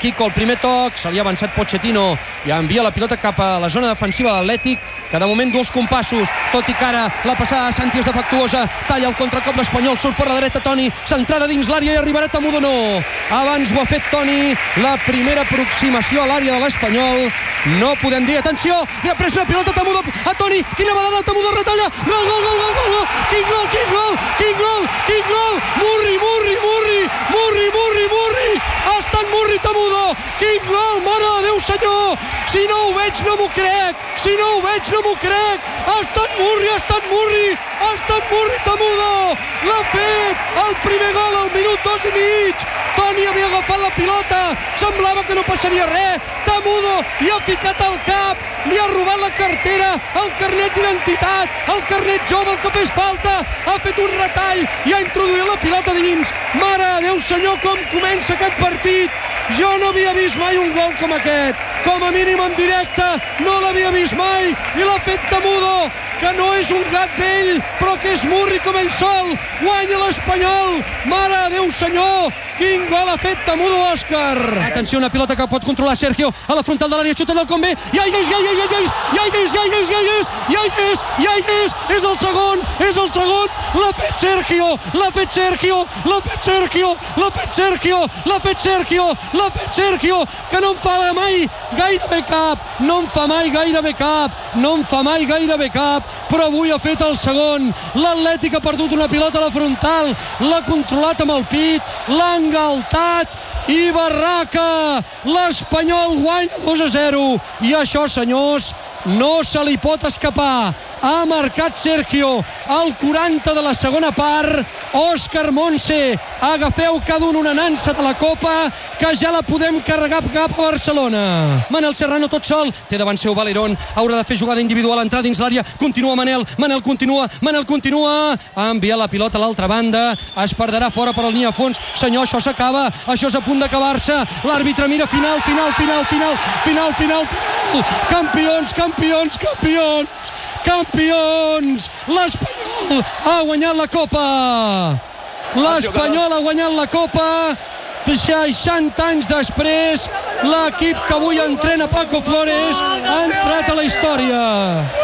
Kiko el primer toc, se li ha avançat Pochettino i envia la pilota cap a la zona defensiva de l'Atlètic, que de moment els compassos, tot i que ara la passada de Santi és defectuosa, talla el contracop l'Espanyol, surt per la dreta Toni, centrada dins l'àrea i arribarà Tamudo no. Abans ho ha fet Toni, la primera aproximació a l'àrea de l'Espanyol, no podem dir, atenció, li ha pres una pilota Tamudo a Toni, quina balada Tamudo retalla, gol, gol, gol, gol, gol, gol, quin gol, quin gol, quin gol, quin gol, Murri, Murri, Murri, Murri, Murri, Murri, ha estat Murri Tamudo, quin gol, mare de Déu senyor, si no ho veig no m'ho crec, si no ho veig no m'ho crec, ha estat Murri, ha estat Murri, ha estat Murri Tamudo, el primer gol al minut dos i mig, Toni havia agafat la pilota, semblava que no passaria res, Tamudo hi ha ficat el cap, li ha robat la cartera, el carnet d'identitat, el carnet jove, el que fes falta, ha fet un retall i ha introduït la pilota dins. Mare Déu senyor, com comença aquest partit. Jo no havia vist mai un gol com aquest. Com a mínim en directe no l'havia vist mai i l'ha fet Tamudo, que no és un gat vell, però que és murri com ell sol. Guanya l'Espanyol. Mare Déu senyor, quin gol ha fet Tamudo Òscar. Atenció, una pilota que pot controlar Sergio a la frontal de l'àrea, xuta del Convé. Ja hi és, ja hi és, ja hi és, ja hi és, ja hi és, ja hi és, ja hi és, ja hi és, és el segon, és el segon, l'ha fet Sergio, l'ha fet Sergio, l'ha fet Sergio, l'ha fet Sergio, l'ha fet Sergio, l'ha fet Sergio, que no en fa mai gairebé cap, no en fa mai gairebé cap, no en fa mai gairebé cap, però avui ha fet el segon. L'Atlètic ha perdut una pilota a la frontal, l'ha controlat amb el pit, l'ha engaltat i Barraca. L'Espanyol guanya 2 a 0. I això, senyors, no se li pot escapar. Ha marcat Sergio al 40 de la segona part. Òscar Montse. Agafeu cada un una nansa de la Copa que ja la podem carregar cap a Barcelona. Manel Serrano tot sol. Té davant seu Valerón. Haurà de fer jugada individual, entrar dins l'àrea. Continua Manel. Manel continua. Manel continua. Ha enviat la pilota a l'altra banda. Es perdrà fora per la línia a fons. Senyor, això s'acaba. Això és a punt d'acabar-se. L'àrbitre mira final, final, final, final, final, final, final. Campions, campions, campions. Campions! L'Espanyol ha guanyat la Copa! L'Espanyol ha guanyat la Copa 60 anys després, l'equip que avui entrena Paco Flores ha entrat a la història.